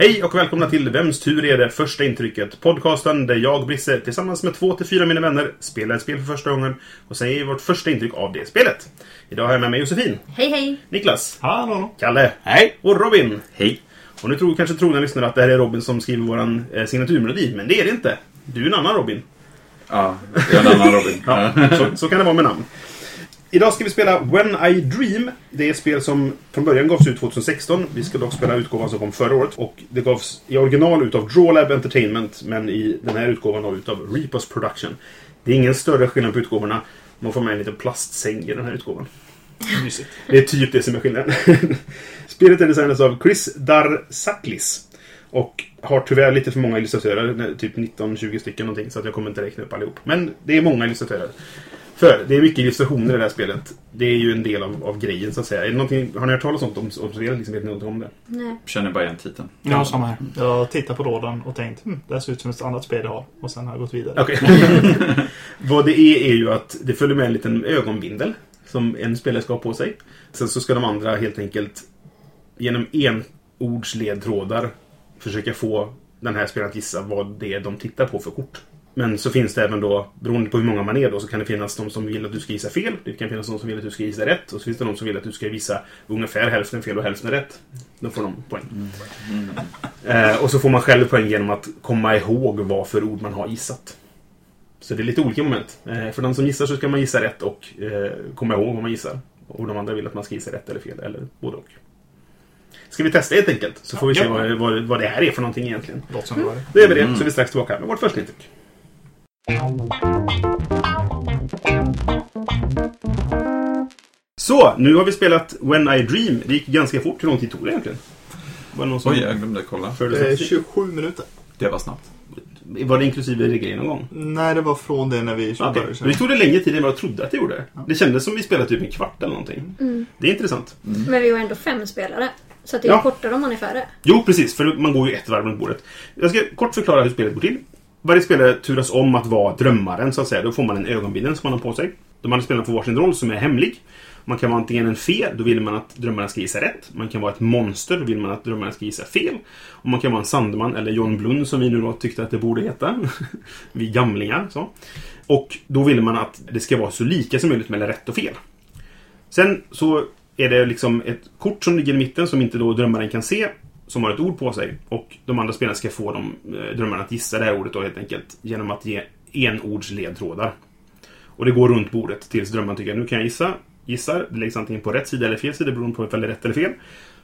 Hej och välkomna till Vems tur är det första intrycket? Podcasten där jag, Brisse, tillsammans med två till fyra mina vänner spelar ett spel för första gången och säger vårt första intryck av det spelet. Idag har jag med mig Josefin, Hej hej! Niklas, Hallå! Kalle Hej! och Robin. Hej! Och nu tror kanske trogna lyssnare att det här är Robin som skriver våran eh, signaturmelodi, men det är det inte. Du är en annan Robin. Ja, jag är en annan Robin. Ja, så, så kan det vara med namn. Idag ska vi spela When I Dream. Det är ett spel som från början gavs ut 2016. Vi ska dock spela utgåvan som kom förra året. Och det gavs i original utav Drawlab Entertainment, men i den här utgåvan då utav Repos Production. Det är ingen större skillnad på utgåvorna. Man får med en liten plastsäng i den här utgåvan. Mysigt. Det är typ det som är skillnaden. Spelet är designat av Chris Darsaklis. Och har tyvärr lite för många illustratörer, typ 19-20 stycken någonting, så att jag kommer inte räkna upp allihop. Men det är många illustratörer. För det är mycket illustrationer i det här spelet. Det är ju en del av, av grejen så att säga. Är det har ni hört talas om, om, om spelet? Liksom, vet ni någonting om det? Nej. Känner bara igen titeln. Ja, samma här. Jag tittar på lådan och tänkt hm, det här ser ut som ett annat spel jag har. Och sen har jag gått vidare. Okej. Vad det är är ju att det följer med en liten ögonbindel som en spelare ska ha på sig. Sen så ska de andra helt enkelt genom enordsledtrådar försöka få den här spelaren att gissa vad det är de tittar på för kort. Men så finns det även då, beroende på hur många man är då, så kan det finnas de som vill att du ska gissa fel. Det kan finnas de som vill att du ska gissa rätt. Och så finns det de som vill att du ska gissa ungefär hälften fel och hälften rätt. Då får de poäng. Eh, och så får man själv poäng genom att komma ihåg vad för ord man har gissat. Så det är lite olika moment. Eh, för den som gissar så ska man gissa rätt och eh, komma ihåg vad man gissar. Och de andra vill att man ska gissa rätt eller fel, eller både och. Ska vi testa helt enkelt? Så får vi se Ja. vad, vad, vad det här är för någonting egentligen. Låter som var det. Är vi det, så är vi strax tillbaka med vårt första intryck. Så, nu har vi spelat When I Dream. Det gick ganska fort. Hur lång tid tog det egentligen? Var det någon som Oj, jag glömde kolla. Eh, sig? 27 minuter. Det var snabbt. Var det inklusive grejer någon gång? Nej, det var från det när vi Okej. körde. Det tog det längre tid än vad jag trodde att det gjorde. Det kändes som vi spelade typ en kvart eller någonting. Det är intressant. Men vi var ändå fem spelare. Så det är Ja. kortare om man är färre. Jo, precis. För man går ju ett varv runt bordet. Jag ska kort förklara hur spelet går till. Varje spelare turas om att vara drömmaren, så att säga. Då får man en ögonbindel som man har på sig. De andra spelarna får varsin roll som är hemlig. Man kan vara antingen en fe, då vill man att drömmaren ska gissa rätt. Man kan vara ett monster, då vill man att drömmaren ska gissa fel. Och man kan vara en Sandman, eller John Blund som vi nu då tyckte att det borde heta. vi gamlingar, så. Och då vill man att det ska vara så lika som möjligt mellan rätt och fel. Sen så är det liksom ett kort som ligger i mitten som inte då drömmaren kan se. Som har ett ord på sig. Och de andra spelarna ska få de, eh, drömmarna att gissa det här ordet då helt enkelt. Genom att ge enordsledtrådar. Och det går runt bordet tills drömmaren tycker att nu kan jag gissa. Gissar. Det läggs antingen på rätt sida eller fel sida beroende på ifall det är rätt eller fel.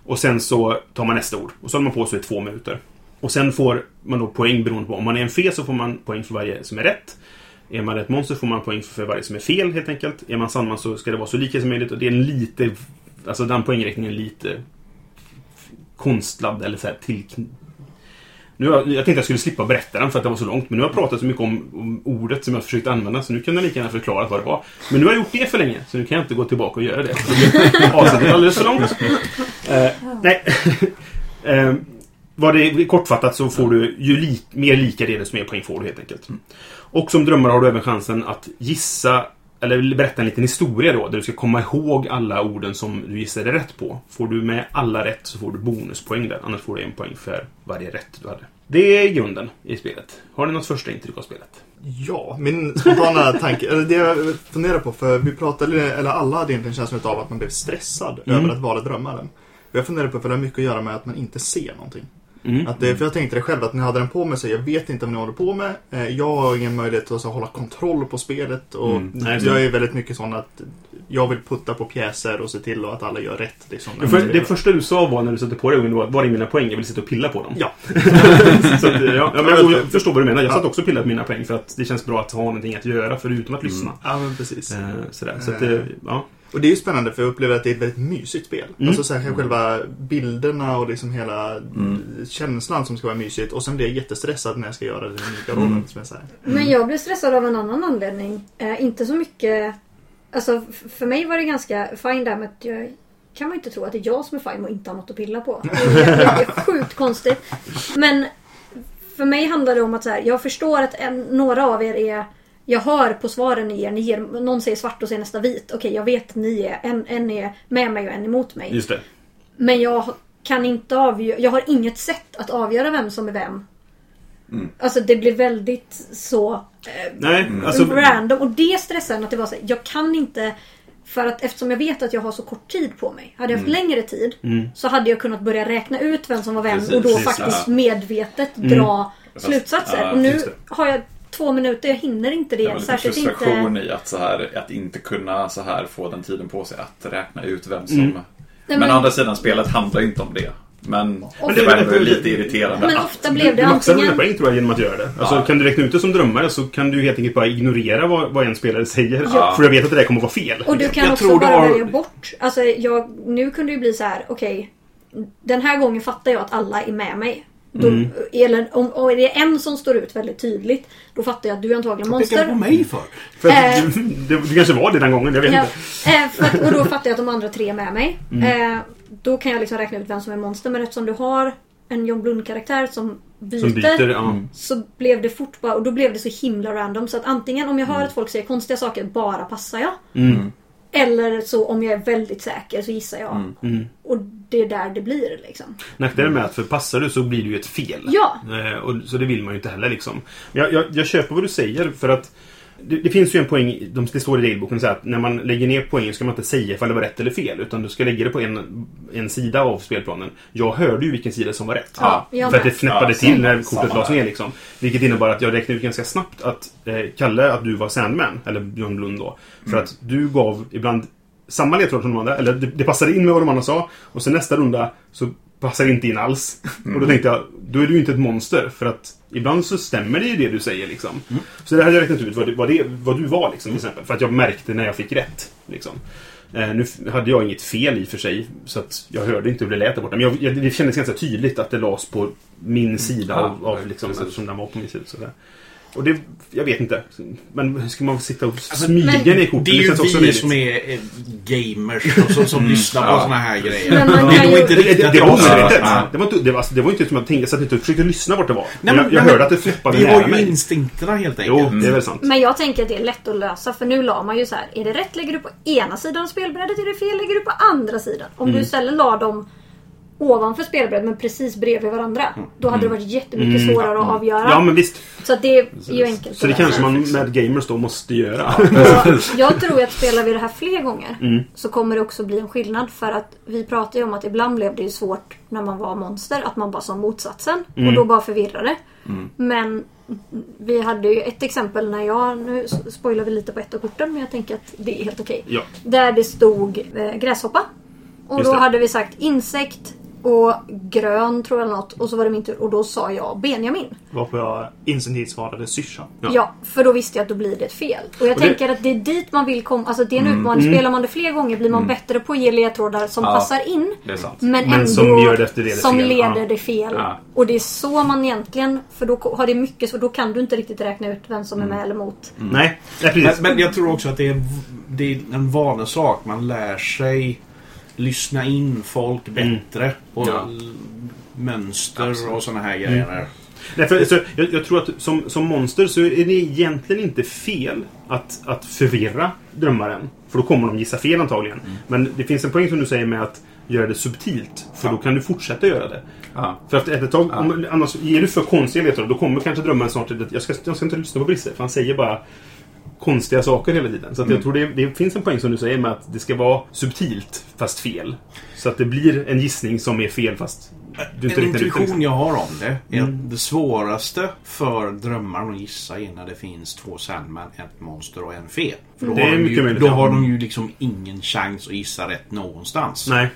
Och sen så tar man nästa ord. Och så håller man på så i två minuter. Och sen får man då poäng beroende på. Om man är en fe så får man poäng för varje som är rätt. Är man ett monster får man poäng för varje som är fel helt enkelt. Är man sandman så ska det vara så lika som möjligt och det är en lite... Alltså den poängräkningen är lite konstlad eller så här till... Nu har, jag tänkte jag skulle slippa berätta den för att det var så långt men nu har jag pratat så mycket om, om ordet som jag försökt använda så nu kan jag lika gärna förklara vad det var. Men nu har jag gjort det för länge så nu kan jag inte gå tillbaka och göra det. Avsnittet är alldeles för långt. Eh, nej. Eh, vad det kortfattat så får du ju li, mer lika det desto mer poäng får du helt enkelt. Och som drömmare har du även chansen att gissa eller berätta en liten historia då, där du ska komma ihåg alla orden som du gissade rätt på. Får du med alla rätt så får du bonuspoäng där, annars får du en poäng för varje rätt du hade. Det är grunden i spelet. Har ni något första intryck av spelet? Ja, min spontana tanke, eller det jag funderar på, för vi pratade, eller alla hade egentligen känslan av att man blev stressad Mm. över att vara drömmaren. Jag funderar på, för det har mycket att göra med att man inte ser någonting. Mm. Att det, för jag tänkte det själv, att ni hade den på mig så jag vet inte vad ni håller på med. Eh, Jag har ingen möjlighet att så, hålla kontroll på spelet. Och Mm. Nej, jag är väldigt mycket sån att jag vill putta på pjäser och se till att alla gör rätt. Liksom, Det, för, det första du sa var när du satte på dig var var är mina poäng? Jag vill sitta och pilla på dem. Ja. så att, ja, ja, men jag, jag förstår vad du menar. Jag satt också och pillade på mina poäng för att det känns bra att ha någonting att göra förutom att lyssna. Ja, men precis. Eh, sådär. Så att, det, ja. Och det är ju spännande för jag upplever att det är ett väldigt mysigt spel. Mm. Alltså så här, själva bilderna och liksom hela känslan som ska vara mysigt. Och sen blir jag jättestressad när jag ska göra den unika rollen. Som jag säger. Men jag blev stressad av en annan anledning. Eh, inte så mycket... Alltså för mig var det ganska fine där med att jag kan man inte tro att det är jag som är fine och inte har något att pilla på. Det är, det är sjukt konstigt. Men för mig handlar det om att så här, jag förstår att en, några av er är jag hör på svaren ni ger, ni ger, någon säger svart och säger nästa vit. Okej, jag vet att ni är, en, en är med mig och en emot mig. Just det. Men jag kan inte avgöra, jag har inget sätt att avgöra vem som är vem. Alltså det blir väldigt så eh, Nej, alltså... random. Och det stressade mig att det var så här, jag kan inte för att eftersom jag vet att jag har så kort tid på mig. Hade jag haft längre tid så hade jag kunnat börja räkna ut vem som var vem Precis, och då precis, faktiskt ja. medvetet dra Fast- slutsatser. ja, och nu har jag två minuter, jag hinner inte det. Det var lite Särskilt frustration inte... i att, så här, att inte kunna så här få den tiden på sig att räkna ut vem som... Mm. Men, men- å andra sidan, spelet handlar inte om det. Men, Och- det var ändå lite irriterande Men att... ofta blev det Du maxar antingen... poäng tror jag genom att göra det. Alltså, Ja. Kan du räkna ut det som drömmare så kan du helt enkelt bara ignorera vad, vad en spelare säger. Ja. För jag vet att det där kommer att vara fel. Och du kan Jag också bara har- välja bort. Alltså jag, nu kunde det ju bli så här, okej. den här gången fattar jag att alla är med mig. Då, Mm. Eller om, om det är en som står ut väldigt tydligt. Då fattar jag att du är antagligen Vad pekar du på monster. mig för? För Eh. det, det kanske var det den gången, jag vet Ja, inte. eh, att, och då fattar jag att de andra tre är med mig. Mm. Eh, då kan jag liksom räkna ut vem som är monster. Men eftersom du har en John Blund-karaktär som byter. Som byter, ja. Så blev det fort bara, och då blev det så himla random. Så att antingen om jag Mm. hör att folk säger konstiga saker, bara passar jag. Mm. Eller så om jag är väldigt säker så gissar jag. Mm. Och det är där det blir liksom. Nackdelen med att för passar du så blir det ju ett fel. Ja. Eh, och, så det vill man ju inte heller liksom. Men jag, jag, jag köper vad du säger för att det, det finns ju en poäng, de, det står i regelboken så att när man lägger ner poängen ska man inte säga ifall det var rätt eller fel. Utan du ska lägga det på en, en sida av spelplanen. Jag hörde ju vilken sida som var rätt. Ja, för att det med. fnäppade Ja, till när kortet lades ner liksom. Vilket innebar att jag räknade ut ganska snabbt att eh, Kalle, att du var Sandman. Eller John Blund då. För Mm. att du gav ibland samma ledtråd som de andra. Eller det, det passade in med vad de andra sa. Och sen nästa runda så passar det inte in alls. Mm. Och då tänkte jag, då är du ju inte ett monster. För att ibland så stämmer det ju det du säger liksom. Mm. Så det hade jag räknat ut vad, det, vad, det, vad du var liksom till exempel. För att jag märkte när jag fick rätt. Liksom. Eh, nu hade jag inget fel i och för sig. Så att jag hörde inte hur det lät där borta. Men jag, jag, det kändes ganska tydligt att det lades på min sida Ja, av, av liksom, precis. eftersom den var på min sida. Sådär. Och det, jag vet inte. Men ska man sitta och Alltså, smyga ner korten? Det är ju också vi som är gamers och som, som lyssnar på Ja. såna här grejer. Men man det är kan nog ju- inte Det, det, riktigt det var att-. Det var inte, det var, alltså, det var inte som jag tänkte. Jag satt inte och försökte lyssna vart det var. Nej, jag men- jag hörde men att det flippade Vi har nära ju mig. instinkterna helt Jo, enkelt. det är väl sant. Men jag tänker att det är lätt att lösa för nu la man ju så här. Är det rätt lägger du på ena sidan av spelbrädet, är det fel lägger du på andra sidan. Om Mm. du istället la dem ovanför spelbrädet men precis bredvid varandra. Då hade det varit jättemycket Mm. svårare att avgöra. Ja, men visst. Så att det är ju enkelt Så det kanske man med gamers då måste göra. Och jag tror att spelar vi det här fler gånger Mm. så kommer det också bli en skillnad för att vi pratar ju om att ibland blev det ju svårt när man var monster att man bara sa motsatsen Mm. och då bara förvirrade. Men vi hade ju ett exempel när jag, nu spoilar vi lite på ett av korten men jag tänker att det är helt okej. Ja. Där det stod eh, gräshoppa. Och Just då det. hade vi sagt insekt och grön tror jag eller något och så var det min tur och då sa jag Benjamin. Varpå jag instinktivt svarade syrsan. Ja. Ja. för då visste jag att då blir det ett fel. Och jag Och det- tänker att det är dit man vill komma. Alltså det är en utmaning. Spelar man det fler gånger blir man bättre på att ge ledtrådar som Ja. passar in. Det är sant. Men, Men ändå som gör det efter det som fel. leder Ja. det fel. Ja. Och det är så man egentligen, för då har det mycket så då kan du inte riktigt räkna ut vem som är med eller emot. Nej, nej Men, precis. men jag tror också att det är, det är en vanesak. Man lär sig lyssna in folk bättre. Och Ja. mönster och såna här grejer. Nej, för, så, jag, jag tror att som, som monster så är det egentligen inte fel att, att förvirra drömmaren. För då kommer de gissa fel antagligen. Men det finns en poäng som du säger med att göra det subtilt. För då kan du fortsätta göra det. Ja. För efter ett tag, om, annars ger du för konstiga ledtrådar då kommer kanske drömmaren snart till att jag ska, jag ska inte lyssna på brister. För han säger bara konstiga saker hela tiden. Så att jag tror det, det finns en poäng som du säger med att det ska vara subtilt fast fel. Så att det blir en gissning som är fel fast du inte En riktigt intuition jag har om det är Mm. att det svåraste för drömmaren att gissa är när det finns två Sandman, ett monster och en fe. För då Det har, är de mycket ju, möjligt, då har de ju liksom ingen chans att gissa rätt någonstans. Nej.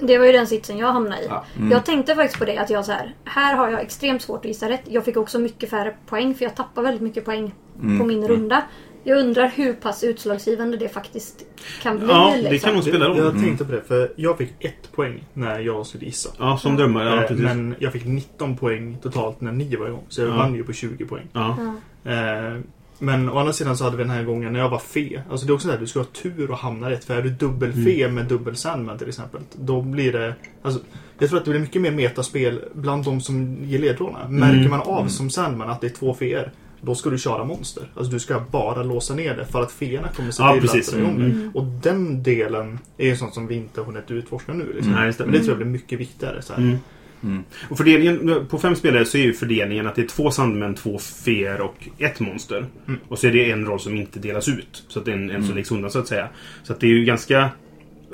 Det var ju den sitsen jag hamnade i. Ja. Jag tänkte faktiskt på det att jag så här, här har jag extremt svårt att gissa rätt. Jag fick också mycket färre poäng för jag tappar väldigt mycket poäng på min runda. Jag undrar hur pass utslagsgivande det faktiskt kan bli. Ja, det liksom. kan nog spela roll. Jag tänkte på det, för jag fick ett poäng när jag skulle gissa. Ja, som drömmare. Ja, Eh. Men jag fick 19 poäng totalt när ni var igång. Så jag Ja. vann ju på 20 poäng. Ja. Ja. Eh, Men å andra sidan så hade vi den här gången när jag var fe. Alltså det är också så här, du ska ha tur och hamna rätt. För är du dubbelfe med dubbel Sandman till exempel. Då blir det... Alltså, jag tror att det blir mycket mer metaspel bland de som ger ledtrådarna. Märker man av som Sandman att det är två feer. Då ska du köra monster. Alltså du ska bara låsa ner det för att feerna kommer se Ja, till precis. att dra igång det. Mm. Och den delen är ju sånt som vi inte har hunnit utforska nu. Liksom. Det. Men det tror jag blir mycket viktigare. Så här. Mm. Mm. Och fördelningen, på fem spelare så är ju fördelningen att det är två sandmän, två feer och ett monster. Mm. Och så är det en roll som inte delas ut. Så att det är en, en som läggs undan så att säga. Så att det är ju ganska...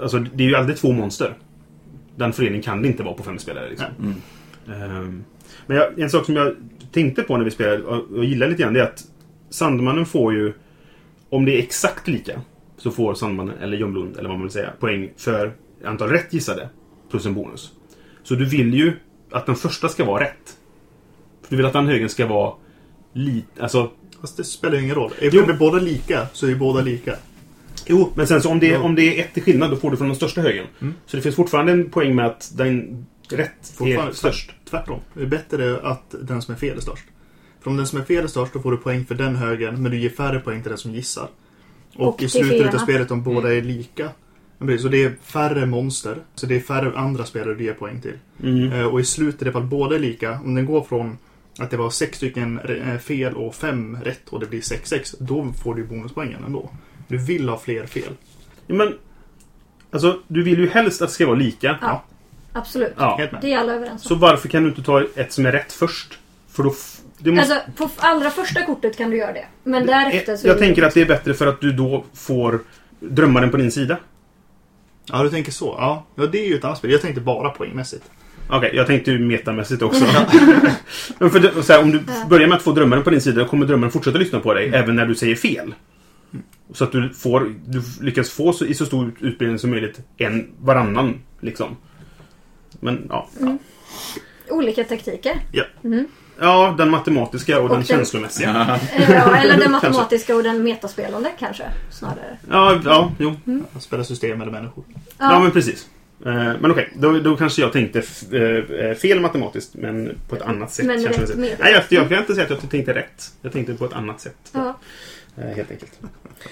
Alltså det är ju aldrig två monster. Den föreningen kan det inte vara på fem spelare. Liksom. Ehm, men jag, en sak som jag tänkte på när vi spelade och, och gillar lite grann det är att Sandmannen får ju... Om det är exakt lika så får Sandmannen, eller John Blund, eller vad man vill säga, poäng för antal rätt gissade. Plus en bonus. Så du vill ju att den första ska vara rätt. För du vill att den högen ska vara lite... Alltså... Fast det spelar ju ingen roll. Är Jo. vi båda lika så är ju båda lika. Jo, men sen så om det, Ja. om det är ett till skillnad då får du från den största högen. Mm. Så det finns fortfarande en poäng med att den rätt är störst. Tvärtom. Det är bättre att den som är fel är störst. För om den som är fel är störst, då får du poäng för den högen, men du ger färre poäng till den som gissar. Och, Och i slutet av spelet, om båda är lika. Så det är färre monster. Så det är färre andra spelare du ger poäng till. Mm. Eh, Och i slutet, ifall båda är lika, om den går från att det var sex stycken eh, fel och fem rätt och det blir 6-6, då får du bonuspoängen ändå. Du vill ha fler fel. Ja, men... Alltså, du vill ju helst att det ska vara lika. Ja. Absolut. Ja. Helt med. Det är alla överens om. Så varför kan du inte ta ett som är rätt först? För då... f- Det måste... Alltså, på allra första kortet kan du göra det. Men därefter så... jag tänker att det är bättre för att du då får drömmaren på din sida. Ja, du tänker så. Ja, ja det är ju ett annat spel. Jag tänkte bara poängmässigt. Okej, jag tänkte ju metamässigt också. Men för det, så här, om du Ja. börjar med att få drömmaren på din sida, då kommer drömmaren fortsätta lyssna på dig även när du säger fel. Så att du, får, du lyckas få så, i så stor utbildning som möjligt en varannan. Liksom. Men ja. Olika taktiker. Ja. Mm. ja, den matematiska och, Och den den- känslomässiga. Eh, Ja, eller den matematiska och den metaspelande kanske. Snarare. Ja, ja, jo. Att spela system eller människor. Ja, men precis. Eh, Men okej, då, då kanske jag tänkte f- eh, fel matematiskt, men på ett annat sätt. Men rätt med- Nej, jag, jag kan inte säga att jag tänkte rätt. Jag tänkte på ett annat sätt. Ja. Eh, Helt enkelt.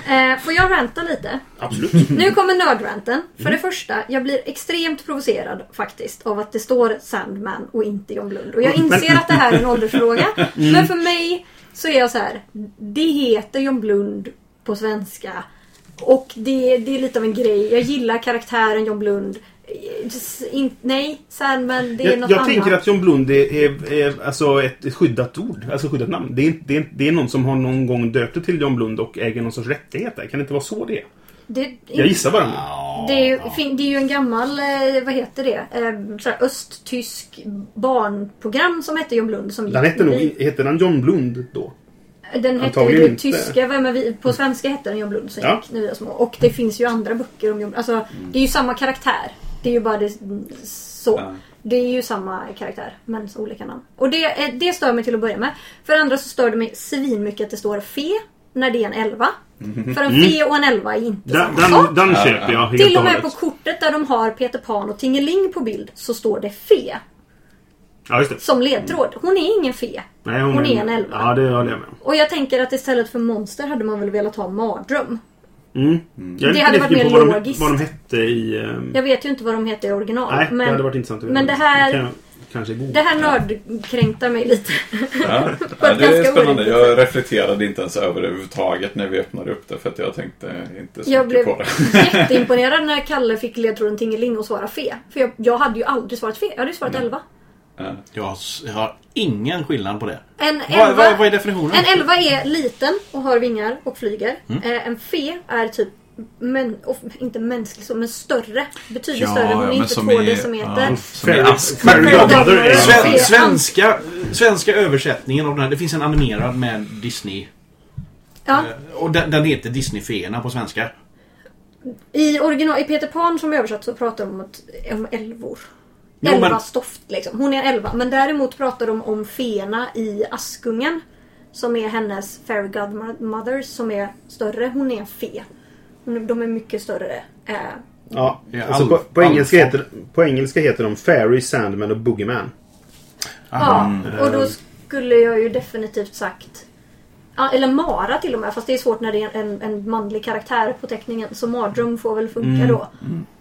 Eh, får jag ranta lite? Absolut. Nu kommer nördranten. För det första, jag blir extremt provocerad faktiskt av att det står Sandman och inte John Blund. Och jag inser att det här är en åldersfråga. Men för mig så är jag så här. Det heter John Blund på svenska. Och det, det är lite av en grej. Jag gillar karaktären John Blund. In, nej, Sandman det är Jag, något jag annat. tänker att John Blund är, är, är alltså ett, ett skyddat ord. Alltså skyddat namn. Det är, det, är, det är någon som har någon gång döpt det till John Blund och äger någon sorts rättigheter. Kan det inte vara så det är? det, Jag gissar bara. Det ju, fin- det är ju en gammal, eh, vad heter det, eh, östtysk barnprogram som hette John Blund. Som Den hette nog, heter den John Blund då? Den hette antagligen ju inte. tyska, är vi, på svenska hette den John Blund som Ja. gick när vi var små. Och det finns ju andra böcker om John Alltså det är ju samma karaktär. Det är ju bara det, så. Ja. Det är ju samma karaktär, men så olika namn. Och det, eh, det stör mig till att börja med. För det andra så stör det mig svinmycket att det står fe när det är en elva. För en fe och en elva är inte Den, samma sak. den, den köper jag helt Till och med hållet. på kortet där de har Peter Pan och Tingeling på bild så står det fe Ja, just det. som ledtråd. Hon är ingen fe. Nej, Hon är en elva. Ja, det håller jag med om. Och jag tänker att istället för monster hade man väl velat ha mardröm. Mm. Jag är Det hade varit mer vad de, logiskt. vad de hette i... ehm, Jag vet ju inte vad de heter i original. Nej, men det hade varit intressant att men det här- kan jag kanske googla. det här nördkränktar mig lite. Ja. Ja, det är spännande. Jag reflekterade inte ens över det överhuvudtaget när vi öppnade upp det för att jag tänkte inte så Jag mycket blev på det. jätteimponerad när Kalle fick ledtråden Tingeling och svara fe. För jag, jag hade ju aldrig svarat fe. Jag hade ju svarat Mm. 11. Ja. Jag har, jag har ingen skillnad på det. En Vad, 11, vad, vad är definitionen? en 11 är liten och har vingar och flyger. Mm. Eh, En fe är typ men, och, inte mänsklig så, men större. Betydligt Ja, större. Hon är inte som två decimeter. ja. Svenska, svenska översättningen av den här, det finns en animerad med Disney. Ja, Eh, Och den, den heter Disney-feerna på svenska. i, original, I Peter Pan som översatt så pratar de om, om älvor. Jo, elva men- stoft liksom. Hon är en elva. Men däremot pratar de om feerna i Askungen. som är hennes fairy godmother som är större. Hon är en fe. De är mycket större. Eh, Ja, alltså all- på, på, engelska heter, på engelska heter de Fairy, Sandman och Boogeyman. Ja, och då skulle jag ju definitivt sagt eller Mara till och med, fast det är svårt när det är en, en manlig karaktär på teckningen. Så Mardröm får väl funka då.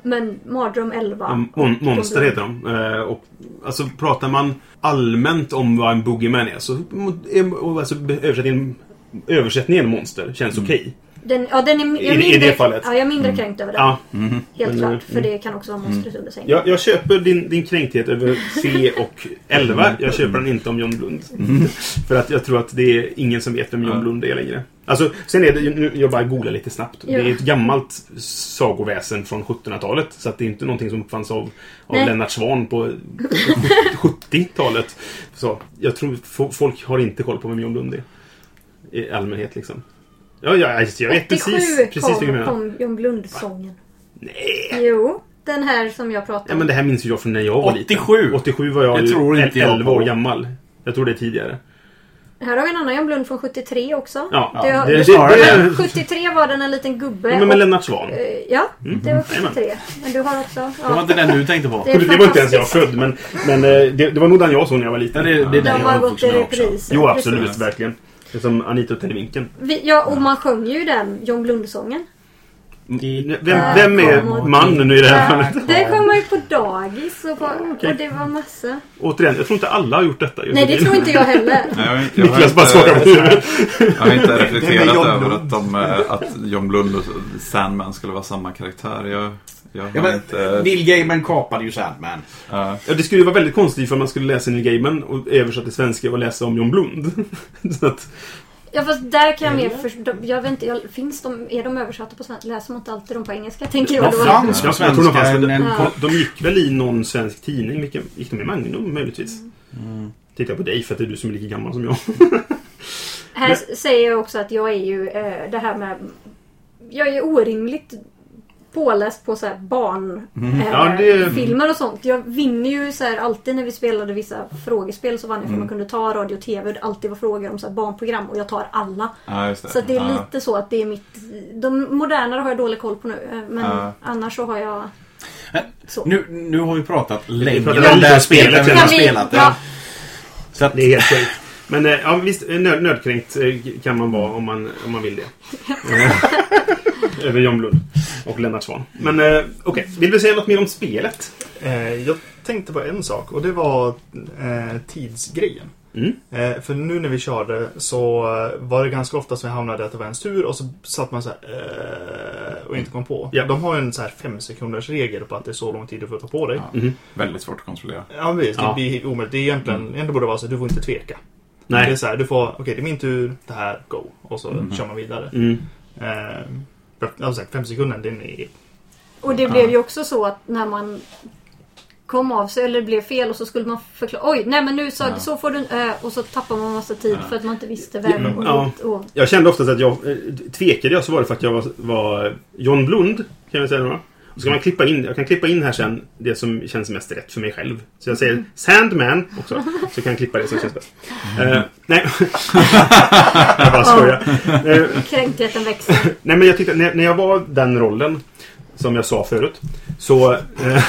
Men Mardröm 11. Ja, mon, monster heter de. Eh, och, alltså, pratar man allmänt om vad en boogeyman är så alltså, översättningen, översättningen monster känns okej. Den, ja, den är, jag I- är i mindre, det fallet. Ja, jag är mindre kränkt över den. Ja, Helt Men, klart. mm. För det kan också vara monstret under sängen. jag, jag köper din, din kränkthet över C och 11. Jag köper den inte om John Blund. För att jag tror att det är ingen som vet vem John Ja. Blund är längre. Alltså, sen är det, nu, jag bara googlar lite snabbt. Det är Ja. ett gammalt sagoväsen från 1700-talet. Så att det är inte någonting som uppfanns av, av Nej. Lennart Svan på 70-talet. Så jag tror fo- folk har inte koll på vem John Blund är. I allmänhet liksom. Ja, ja, jag vet 87 precis, precis kom, kom John Blund-sången. Nej! Jo, den här som jag pratade Ja, om. men det här minns ju jag från när jag var 87. liten. 87 var jag Det ju tror inte jag 11 år gammal. Jag tror det är tidigare. Här har vi en annan John Blund från 73 också. Ja, det, har- det- det, det- det- 73 var den en liten gubbe. Ja, men med och- Lennart Svan. eh, Ja, det var Jajamän. 73. Men du har också... Det var Ja. inte den du tänkte på. Det är Det var inte ens jag född, men, men eh, det, det var nog den jag såg när jag var liten. Ja, det, det den De jag har gått i repris. Jo, absolut. Precis. Verkligen. Det är som Anita och Televinken. Vi, ja, och man sjunger ju den John Blund-sången. Vem, vem är mannen nu i det här fallet? Det kom man ju på dagis och, på, och det var massa. Återigen, jag tror inte alla har gjort detta. Nej, det tror inte jag heller. Nej, jag, har inte- jag, Niklas bara skakar på huvudet. jag har inte reflekterat över att, de, eh, att John Blund och Sandman skulle vara samma karaktär. Jag, jag Ja, men, inte... Neil Gaiman kapade ju Sandman. ja. Ja, det skulle ju vara väldigt konstigt för man skulle läsa Neil Gaiman och översätta till svenska och läsa om John Blund. Så att, Ja, fast där kan jag mer förstå. Jag vet inte, jag, finns de, är de översatta på svenska? Läser man inte alltid dem på engelska? Tänker jag Ja, då. franska och jag tror de svenska. fanns, En, de, Ja. gick väl i någon svensk tidning. Vilken, gick de i Magnum möjligtvis? Mm. Tittar jag på dig för att det är du som är lika gammal som jag. Här säger jag också att jag är ju eh, det här med... Jag är orimligt påläst på så här barn Mm. eh, Ja, det- filmer och sånt. Jag vinner ju så här alltid när vi spelade vissa frågespel så vann jag för Mm. man kunde ta radio och tv och det alltid var frågor om så här barnprogram och jag tar alla. ja, just det. Så att det är ja. lite så att det är mitt... De modernare har jag dålig koll på nu eh, men Ja. annars så har jag... Så. nu, nu har vi pratat länge om det här spelet, vi har spelat. ja. Ja. Så att, Det är helt korrekt. Men eh, ja, visst, eh, nöd, nödkränkt eh, kan man vara om man, om man vill det. Eh, Över John Blund och Lennart Svan. Men eh, okej, vill du säga något mer om spelet? Eh, jag tänkte på en sak och det var eh, tidsgrejen. Mm. Eh, för nu när vi körde så var det ganska ofta som vi hamnade att det var ens tur och så satt man så här eh, och inte kom på. Ja. De har ju en så här fem sekunders regel på att det är så lång tid du får ta på dig. Ja. Mhm. Väldigt svårt att kontrollera. Ja, visst. Ja. Det blir omöjligt. Det är egentligen, ändå borde vara så att du får inte tveka. Det är Nej. så här, du får, okej det är min tur, det här, go. Och så kör man vidare. Mm. Eh, sagt, fem sekunder, den är... Och det blev ju också så att när man kom av sig eller det blev fel och så skulle man förklara. Oj, nej men nu så, Ja. så får du en ö och så tappar man massa tid Ja. för att man inte visste vägen och Ja. och, Jag kände oftast att jag... eh, Tvekade jag så var det för att jag var, var John Blund, kan jag säga då. Och så kan man klippa in, jag kan klippa in här sen det som känns mest rätt för mig själv. Så jag säger Sandman också. Så kan jag klippa det som känns bäst. Eh, nej. jag bara skojar. Eh, Kränktheten växer. Nej men jag tyckte när, när jag var den rollen Som jag sa förut Så eh,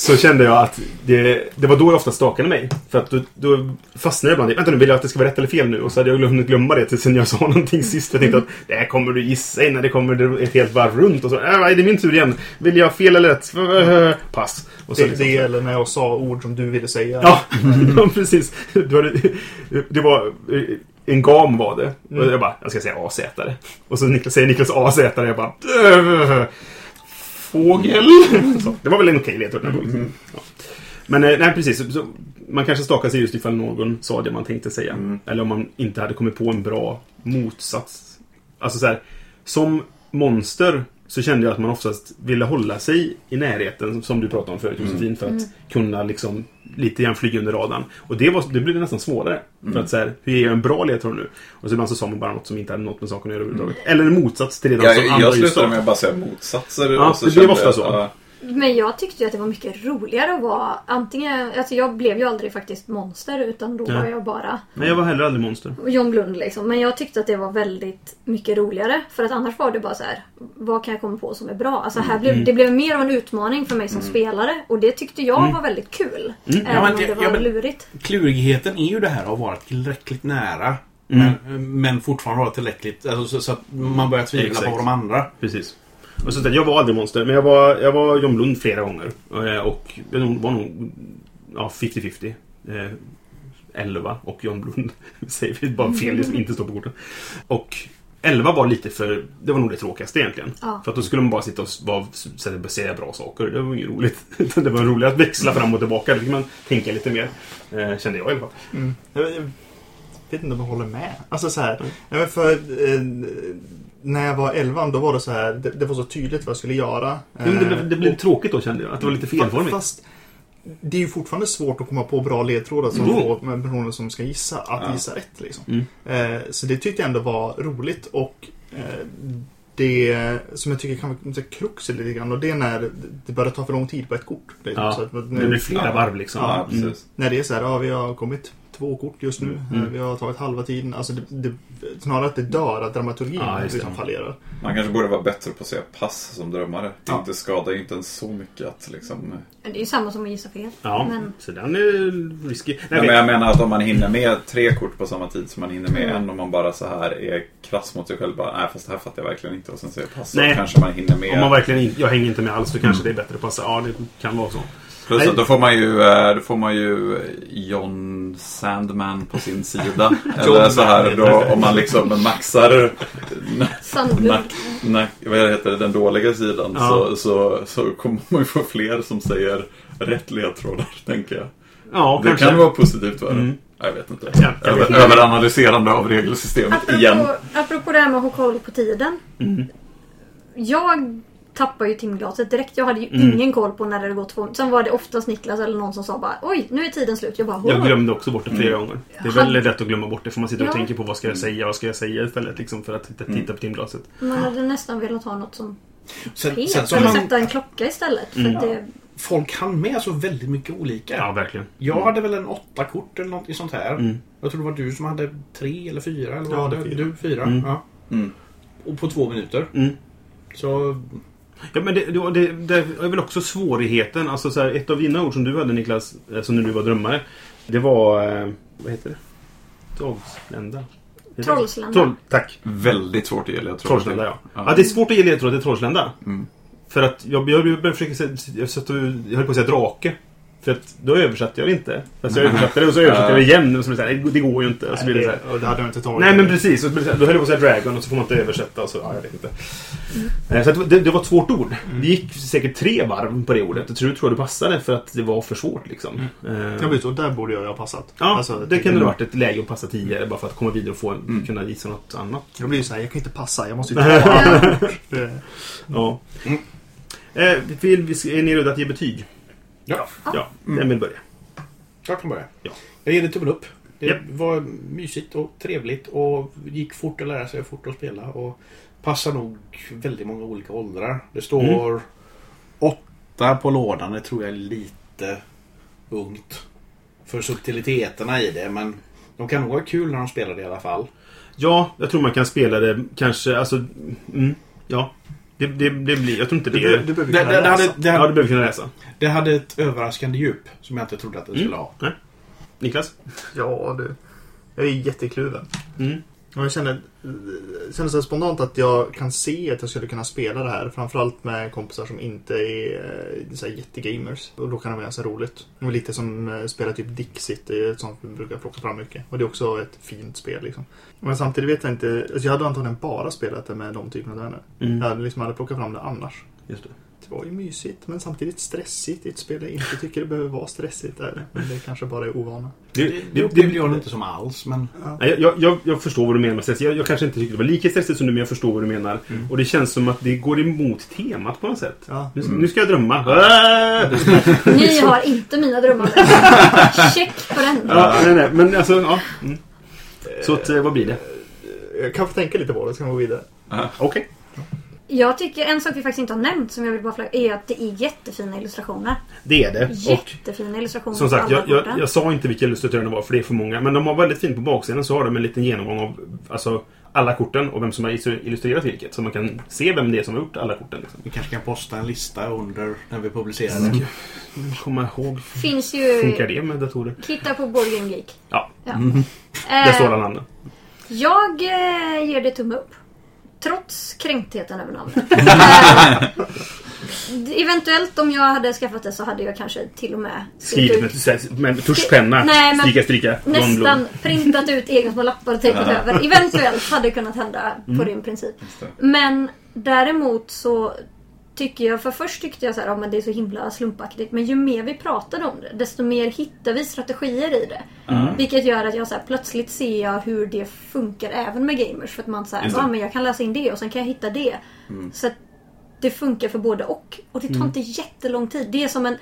Så kände jag att det, det var då jag ofta stakade mig För att då, då fastnade jag ibland i, Vänta nu, vill jag att det ska vara rätt eller fel nu? Och så hade jag glömt glömma det tills jag sa någonting sist Jag tänkte att det här kommer du gissa innan det kommer ett helt varv runt Och så, äh, är det min tur igen? Vill jag fel eller rätt? Pass och så Det, liksom- det eller när jag sa ord som du ville säga. Ja, ja precis. Det var, det var eh, en gam var det. Och jag bara, jag ska säga AZ. Och så Niklas, säger Niklas AZ och jag bara... "Öh, Fågel. Så, det var väl en okej ledtråd. Mm. Ja. Men eh, nej, precis. Så, man kanske stakar sig just ifall någon sa det man tänkte säga. Eller om man inte hade kommit på en bra motsats. Alltså så här, som monster så kände jag att man oftast ville hålla sig i närheten, som du pratade om förut Josefin, för att kunna liksom lite grann flyga under radarn. Och det, var, det blev nästan svårare. För att så här, hur är jag en bra ledtråd nu? Och så ibland så sa man bara något som inte hade något med saken att göra överhuvudtaget. Eller en motsats till det de Jag, som andra jag slutade med att bara säga motsatser. Ja, det blev ofta så. ja, Men jag tyckte ju att det var mycket roligare att vara antingen... Alltså jag blev ju aldrig faktiskt monster utan då Nej. var jag bara Nej, jag var heller aldrig monster. John Blund liksom. Men jag tyckte att det var väldigt mycket roligare. För att annars var det bara så här. Vad kan jag komma på som är bra? Alltså här blev, det blev mer av en utmaning för mig som spelare. Och det tyckte jag var väldigt kul. Även Ja, men om det- det var ja, men- lurigt. Klurigheten är ju det här att vara tillräckligt nära. Mm. Men, men fortfarande vara tillräckligt... Alltså, så, så att man börjar tvivla Exakt. på de andra. Precis. Och så att jag var aldrig monster, men jag var, jag var John Blund flera gånger. Eh, Och jag var nog ja, 50-50. Eh, 11 och John Blund. Säger vi bara fel, det som inte står på korten. Och 11 var lite för... Det var nog det tråkigaste egentligen. Ja. För att då skulle man bara sitta och här, säga bra saker. Det var inget roligt. Det var roligt att växla fram och tillbaka. Då fick man tänka lite mer. Eh, kände jag i alla fall. Jag vet inte om jag håller med. Alltså så här, men för, eh, när jag var 11 då var det så här, det, det var så tydligt vad jag skulle göra. Men det, blev, det blev Eh, tråkigt då kände jag. Att det var lite felformigt. Fast det är ju fortfarande svårt att komma på bra ledtrådar som Jo. får personer som ska gissa att Ja. gissa rätt. Liksom. Mm. Eh, så det tyckte jag ändå var roligt och eh, det som jag tycker kan vara kruxigt lite grann och det är när det börjar ta för lång tid på ett kort. Liksom. Ja, Så att, Det blir flera varv liksom. Ja, Mm. När det är så här, ja vi har kommit två kort just nu. Mm. Eh, Vi har tagit halva tiden. Alltså det, det, snarare att det dör, att dramaturgin det. liksom fallerar. Man kanske borde vara bättre på att säga pass som drömmare. Det Ja. inte skadar ju inte ens så mycket att liksom... Det är ju samma som att gissa fel. Ja, Men så den är risky. Nej, Nej, men jag menar att om man hinner med tre kort på samma tid som man hinner med en om man bara så här är krass mot sig själv. Bara, nej fast det här fattar jag verkligen inte. Och sen säger pass. Så Nej. kanske man hinner med. Om man verkligen inte, jag hänger inte med alls, då kanske det är bättre att passa. Ja, det kan vara så. Plus att då får man ju, eh, då får man ju John Sandman på sin sida. Eller så här då om man liksom maxar nack, nack, vad heter det, den dåliga sidan Ja. så, så, så kommer man ju få fler som säger rätt ledtrådar, tänker jag. Ja, Det kanske. kan vara positivt för Mm. Jag vet inte. Ja, jag vet Över, inte. överanalyserande av regelsystemet igen. Apropå, apropå det här med att ha koll på tiden. Mm. Jag tappade ju timglaset direkt. Jag hade ju Mm. ingen koll på när det hade gått två Sen var det oftast Niklas eller någon som sa bara Oj, nu är tiden slut. Jag bara Jag glömde också bort det flera gånger. Det är Hade- väldigt lätt att glömma bort det för man sitter och Ja. tänker på vad ska jag säga, vad ska jag säga istället liksom för att titta, titta på timglaset. Man hade nästan velat ha något som Sen, pep. sen så Eller han, sätta en klocka istället. För Mm. det, folk hann med så väldigt mycket olika. Ja, verkligen. Jag hade väl en åtta kort eller något sånt här. Mm. Jag tror det var du som hade tre eller fyra. Eller vad Ja, var det fyra. Du fyra. Mm. Ja. Mm. Och på två minuter. Mm. Så Ja, men det, det, det, är väl också svårigheten. Alltså, så här, ett av dina ord som du hade Niklas, eh, som när du var drömmare. Det var... Eh, vad heter det? Trollslända? Trollslända. Troll, tack. Väldigt svårt att ge ledtrådar. Trollslända, ja. Ja. ja. det är svårt att ge ledtrådar till Trollslända. Mm. För att jag, jag, jag började försöka säga, jag, jag höll på att säga drake. För att då översatte jag det inte. Fast jag översatte det och så översatte jag det igen. Och så blev det, så här, det går ju inte. Och så blir det så här, och det hade jag inte tagit. Nej men precis. Och så blir det så här, Då höll jag på att säga Dragon och så får man inte översätta. Och så, ja, jag vet inte. Eh, Så att det, det var ett svårt ord. Det gick säkert tre varv på det ordet. Jag tror, tror jag det passade för att det var för svårt liksom. Eh, Ja, precis, och där borde jag ha passat. Ja, Alltså, det kunde ha varit ett läge att passa tidigare bara för att komma vidare och få, Mm. kunna gissa något annat. Jag blir ju såhär, jag kan inte passa, jag måste ju ta. Det- Ja. Eh, vill, vi- är ni redo att ge betyg? Ja, Ja, vem vill börja? jag kan börja. Ja. Jag ger det tummen upp. Det Japp. var mysigt och trevligt och gick fort att lära sig och fort att spela. Och passar nog väldigt många olika åldrar. Det står åtta på lådan. Det tror jag är lite ungt. För subtiliteterna i det. Men de kan nog vara kul när de spelar det i alla fall. Ja, jag tror man kan spela det kanske, alltså... Mm, ja. Det, det, det blir, jag tror inte det... Du, du behöver Det, kunna det, det, läsa. hade, det, ja, hade, du behöver kunna läsa. det hade ett överraskande djup som jag inte trodde att det skulle ha. Nej. Niklas? Ja, du. Jag är jättekluven. Mm. Jag känner, känner så spontant att jag kan se att jag skulle kunna spela det här. Framförallt med kompisar som inte är eh, så här jättegamers. Och då kan det vara ganska roligt. Det lite som eh, spela typ Dixit. Det är ett sånt vi brukar plocka fram mycket. Och det är också ett fint spel liksom. Men samtidigt vet jag inte. Alltså jag hade antagligen bara spelat det med de typerna av vänner. Mm. Jag hade liksom aldrig plockat fram det annars. Just det. Det var ju mysigt men samtidigt stressigt i ett spel jag inte tycker det behöver vara stressigt. Där. Men det kanske bara är ovana. Det, Det, det upplevde jag inte som alls. Men Nej, jag, jag, jag förstår vad du menar med stress. Jag, jag kanske inte tycker det var lika stressigt som du, men jag förstår vad du menar. Och det känns som att det går emot temat på något sätt. Ja. Nu, nu ska jag drömma. Ni har inte mina drömmar. Check på den. Ja, nej, nej, men alltså, ja. Mm. Så att, eh, vad blir det? Jag kan få tänka lite på det, så kan vi gå vidare. Okej. Jag tycker en sak vi faktiskt inte har nämnt som jag vill bara flagga är att det är jättefina illustrationer. Det är det. Och Jättefina illustrationer som sagt, jag, jag, jag sa inte vilka illustratörer det var för det är för många. Men de har väldigt fint på baksidan så har de en liten genomgång av alltså, alla korten och vem som har illustrerat vilket. Så man kan se vem det är som har gjort alla korten. Liksom. Vi kanske kan posta en lista under när vi publicerar Mm. det. Komma ihåg. Finns ju... Funkar det med datorer? Titta på Board Game Geek. Ja, Ja. där Eh, står alla namnen. Jag eh, ger det tumme upp. Trots kränktheten över namnet. Eh, Eventuellt om jag hade skaffat det så hade jag kanske till och med Skrivit med, tuschpenna. Nej, men blond, blod. Nästan printat ut egna små lappar och tecknat över. Eventuellt hade det kunnat hända Mm. på din princip. Men däremot så tycker jag, för först tyckte jag så här, ja, men det är så himla slumpaktigt. Men ju mer vi pratade om det, desto mer hittar vi strategier i det. Vilket gör att jag så här, plötsligt ser jag hur det funkar även med gamers. För att man säger, ja men jag kan läsa in det och sen kan jag hitta det. Så att det funkar för både och. Och det tar inte jättelång tid. Det är som en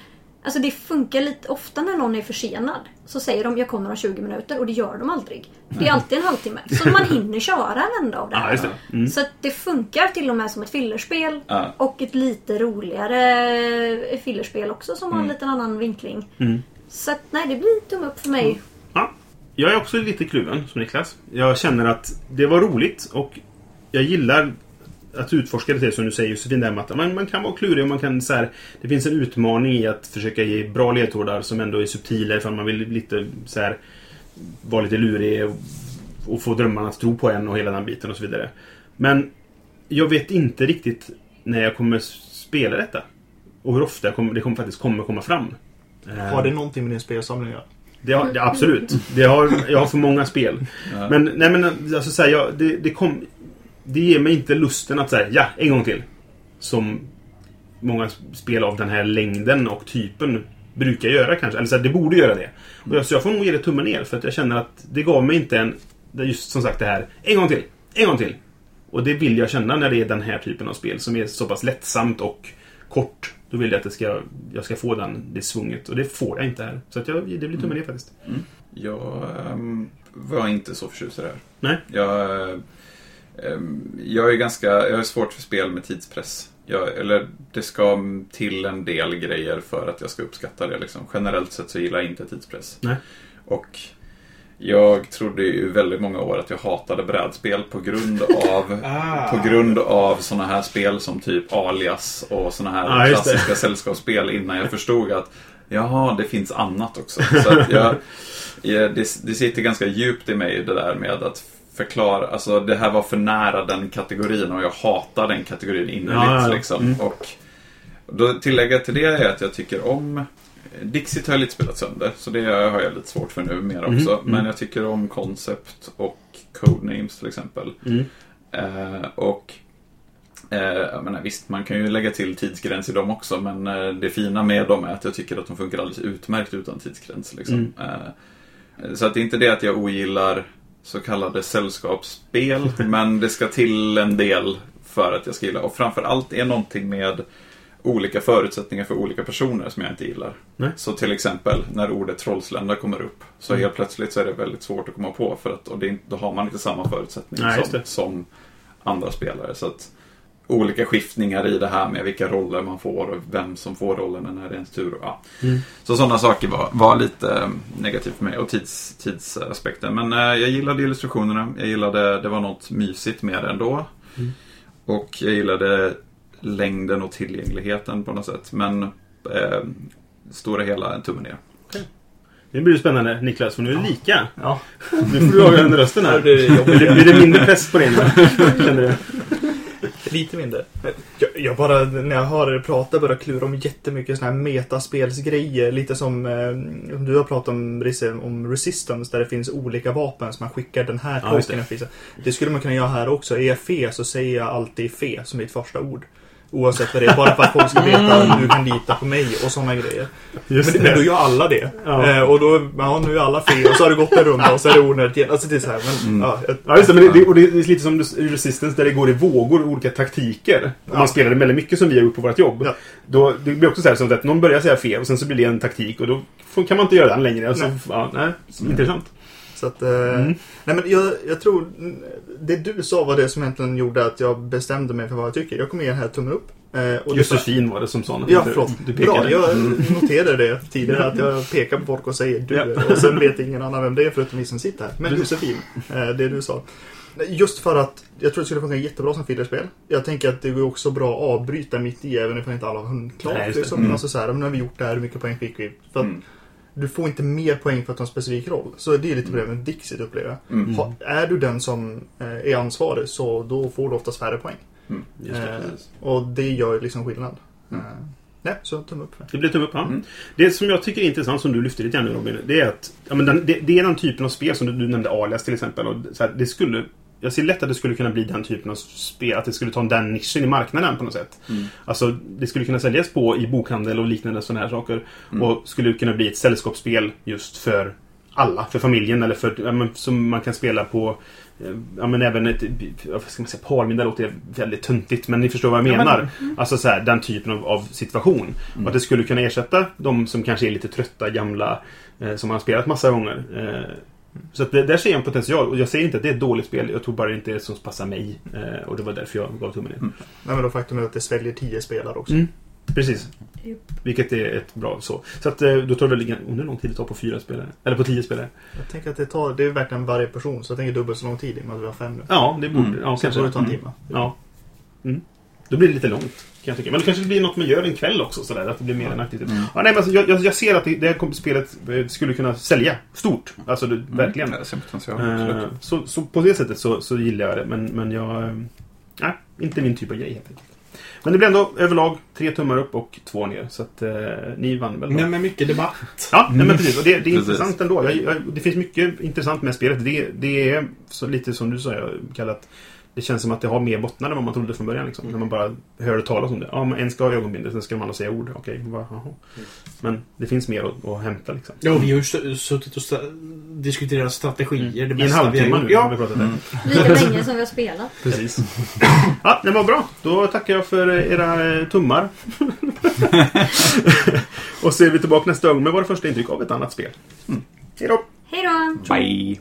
Alltså det funkar lite ofta när någon är försenad. Så säger de jag kommer om 20 minuter och det gör de aldrig. Det är alltid en halvtimme. Så man hinner köra en ända av det Ja, här. just det. Mm. Så det funkar till och med som ett fillerspel. Ja. Och ett lite roligare fillerspel också som har en liten annan vinkling. Mm. Så att nej, det blir tumme upp för mig. Ja, jag är också lite kluven som Niklas. Jag känner att det var roligt och jag gillar att utforska det till som du säger Josefin, där med att man, man kan vara klurig och man kan så här, Det finns en utmaning i att försöka ge bra ledtrådar som ändå är subtila ifall man vill lite så här vara lite lurig och, och få drömmarna att tro på en och hela den biten och så vidare. Men jag vet inte riktigt när jag kommer spela detta. Och hur ofta kommer, det kommer, faktiskt kommer komma fram. Eh, Har det någonting med din spelsamling att göra? det har, det, absolut. Det har, jag har för många spel. Ja. Men, nej men alltså så här, jag, det, det, kom, det ger mig inte lusten att säga ja, en gång till. Som många spel av den här längden och typen brukar göra kanske. Eller så här, det borde göra det. Och jag, så jag får nog ge det tummen ner för att jag känner att det gav mig inte en... Just som sagt det här, en gång till, en gång till. Och det vill jag känna när det är den här typen av spel som är så pass lättsamt och kort. Då vill jag att det ska, jag ska få den, det svunget. Och det får jag inte här. Så att jag, det blir tummen ner faktiskt. Jag ehm, var inte så förtjust i det här. Nej. Jag, jag är ganska, jag har svårt för spel med tidspress. Jag, eller det ska till en del grejer för att jag ska uppskatta det. Liksom. Generellt sett så gillar jag inte tidspress. Nej. Och jag trodde ju väldigt många år att jag hatade brädspel på grund av Ah. på grund av såna här spel som typ Alias och såna här det. klassiska sällskapsspel innan jag förstod att jaha, det finns annat också. Så jag, det, det sitter ganska djupt i mig det där med att förklara, alltså det här var för nära den kategorin och jag hatar den kategorin innerligt. Ja, ja, ja. Liksom. Mm. Och då tillägga till det är att jag tycker om Dixit har jag lite spelat sönder, så det har jag lite svårt för nu mer också. Mhm, mm. Men jag tycker om Concept och Codenames till exempel. Mm. Eh, och eh, jag menar, visst, man kan ju lägga till tidsgräns i dem också, men eh, det fina med dem är att jag tycker att de funkar alldeles utmärkt utan tidsgräns. Liksom. Mm. Eh, så att det är inte det att jag ogillar så kallade sällskapsspel, men det ska till en del för att jag ska gilla. Och framförallt är någonting med olika förutsättningar för olika personer som jag inte gillar. Nej. Så till exempel när ordet trollslända kommer upp så Mm. helt plötsligt så är det väldigt svårt att komma på för att och det, då har man inte samma förutsättning Nej, som, som andra spelare. Så att olika skiftningar i det här med vilka roller man får och vem som får rollen när det är ens tur. och Ja. Mm. Så sådana saker var, var lite eh, negativt för mig och tids, tidsaspekten. Men eh, jag gillade illustrationerna. Jag gillade, det var något mysigt med det ändå. Mm. Och jag gillade längden och tillgängligheten på något sätt. Men eh, stora hela en tumme ner. Nu blir det spännande Niklas, för nu är det lika. Ja. Nu får du avgöra den rösten här. Ja, det är det, blir det mindre press på dig nu? Känner du? Lite mindre. Jag, jag bara, när jag hör er prata, börjar klura om jättemycket såna här metaspelsgrejer. Lite som eh, du har pratat om, Risse, om Resistance, där det finns olika vapen som man skickar den här Ja, tokenen. Det. det skulle man kunna göra här också. Är jag fe så säger jag alltid fe som mitt första ord. Oavsett vad det är, bara för att folk ska veta att du kan lita på mig och sådana grejer. Just Men, men då gör alla det. Ja. Eh, och då, ja nu är alla fe och så har det gått en runda och så är det onödigt igen. Alltså det är så här, men, Mm. ja, jag, Ja, just det. Men det, det, och det är lite som Resistance där det går i vågor, olika taktiker. Ja. man spelar det väldigt mycket som vi har gjort på vårt jobb. Ja. Då, det blir också så här som att någon börjar säga fel och sen så blir det en taktik och då kan man inte göra den längre. Alltså, Nej. Ja, nej. Intressant. Så att, eh, Mm. nej men jag, jag tror det du sa var det som egentligen gjorde att jag bestämde mig för vad jag tycker. Jag kommer ge den här tummen upp. Eh, Josefin var det som sa när Ja, du- förlåt. Du Bra, pekade. jag Mm. noterade det tidigare att jag pekar på folk och säger du. Ja. Och sen vet ingen annan vem det är förutom vi som sitter här. Men Josefin, eh, det du sa. Just för att jag tror det skulle funka jättebra som fillerspel. Jag tänker att det går också bra att avbryta mitt i även ifall inte alla har hunnit Nej, klart. det. Liksom. Mm. Alltså så här, men nu har vi gjort det här, hur mycket poäng fick vi? För att Mm. Du får inte mer poäng för att ha en specifik roll. Så det är lite problemet med Dixit upplever jag. Mm. Ha, är du den som eh, är ansvarig så då får du oftast färre poäng. Just det, Eh, precis. och det gör ju liksom skillnad. Mm. Eh, nej, så tumme upp. Det blir tumme upp, ja. Mm. Det som jag tycker är intressant, som du lyfte lite grann nu Robin, det är att ja, men den, det, det är den typen av spel som du, du nämnde Alias till exempel. Och så här, det skulle, jag ser lätt att det skulle kunna bli den typen av spel, att det skulle ta den nischen i marknaden på något sätt. Mm. Alltså, det skulle kunna säljas på i bokhandel och liknande sådana här saker. Mm. Och skulle kunna bli ett sällskapsspel just för alla, för familjen eller för, ja, men, som man kan spela på eh, Ja men även ett, vad ska man säga, parmiddag låter väldigt töntigt men ni förstår vad jag Ja, men- menar. Alltså så här, den typen av, av situation. Mm. Och att det skulle kunna ersätta de som kanske är lite trötta, gamla, eh, som har spelat massa gånger. Eh, så att det, där ser jag en potential. Och jag säger inte att det är ett dåligt spel. Jag tror bara det inte är det som passar mig. Eh, och det var därför jag gav tummen ner. Mm. Nej, men då faktum är att det sväljer 10 spelare också. Mm. Precis. Japp. Vilket är ett bra så. Så att eh, då tar det väl hur lång tid det tar på fyra spelare. Eller på tio spelare. Jag tänker att det tar, det är verkligen varje person. Så jag tänker dubbelt så lång tid i och med att vi har fem nu. Ja, det borde... Mm. Ja, kanske. får det ta en Mm. timme. Ja. Mm. Då blir det lite långt. Kan jag tycka. Men det kanske blir något man gör en kväll också. Sådär, att det blir mer än aktivitet. Mm. Ja, nej, men alltså, jag, jag, jag ser att det, det här spelet eh, skulle kunna sälja stort. Alltså det, verkligen. Mm. Det ser potential, Eh, absolut. så, så på det sättet så, så gillar jag det. Men, men jag... eh, Nej, inte min typ av grej helt enkelt. Men det blir ändå överlag tre tummar upp och två ner. Så att eh, ni vann väl? då? Men med mycket debatt. Ja, nej, men precis. Och det, det är Precis. intressant ändå. Jag, jag, det finns mycket intressant med spelet. Det, det är så lite som du sa, Kalle, att det känns som att det har mer bottnar än vad man trodde från början. Liksom. När man bara hörde talas om det. Ja, men en ska ha ögonbindel, sen ska de andra säga ord. Okej, vad, jaha. Men det finns mer att, att hämta liksom. Ja, vi har ju suttit och sta- diskuterat strategier. Det I en har halvtimme nu har Ja, vi pratat. Mm. Lika länge som vi har spelat. Precis. Ja, det var bra. Då tackar jag för era eh, tummar. och så är vi tillbaka nästa gång med våra första intryck av ett annat spel. Mm. Hej då! Hej då! Bye!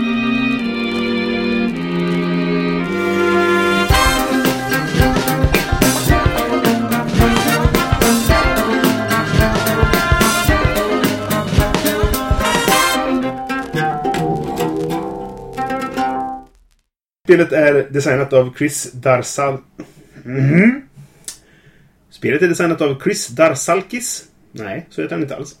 Spelet är designat av Chris Darsal... Mhm. Spelet är designat av Chris Darsalkis. Nej, så heter han inte alls.